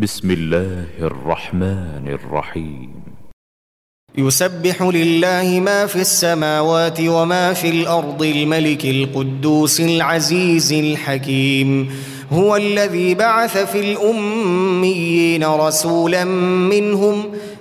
بسم الله الرحمن الرحيم يسبح لله ما في السماوات وما في الأرض الملك القدوس العزيز الحكيم. هو الذي بعث في الأميين رسولا منهم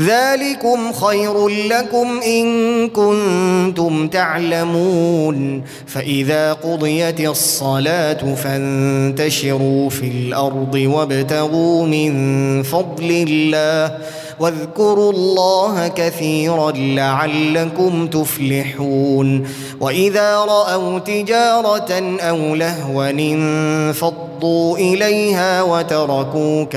ذلكم خير لكم إن كنتم تعلمون. فإذا قضيت الصلاة فانتشروا في الأرض وابتغوا من فضل الله واذكروا الله كثيرا لعلكم تفلحون. وإذا رأوا تجارة أو لهوا انفضوا إليها وتركوك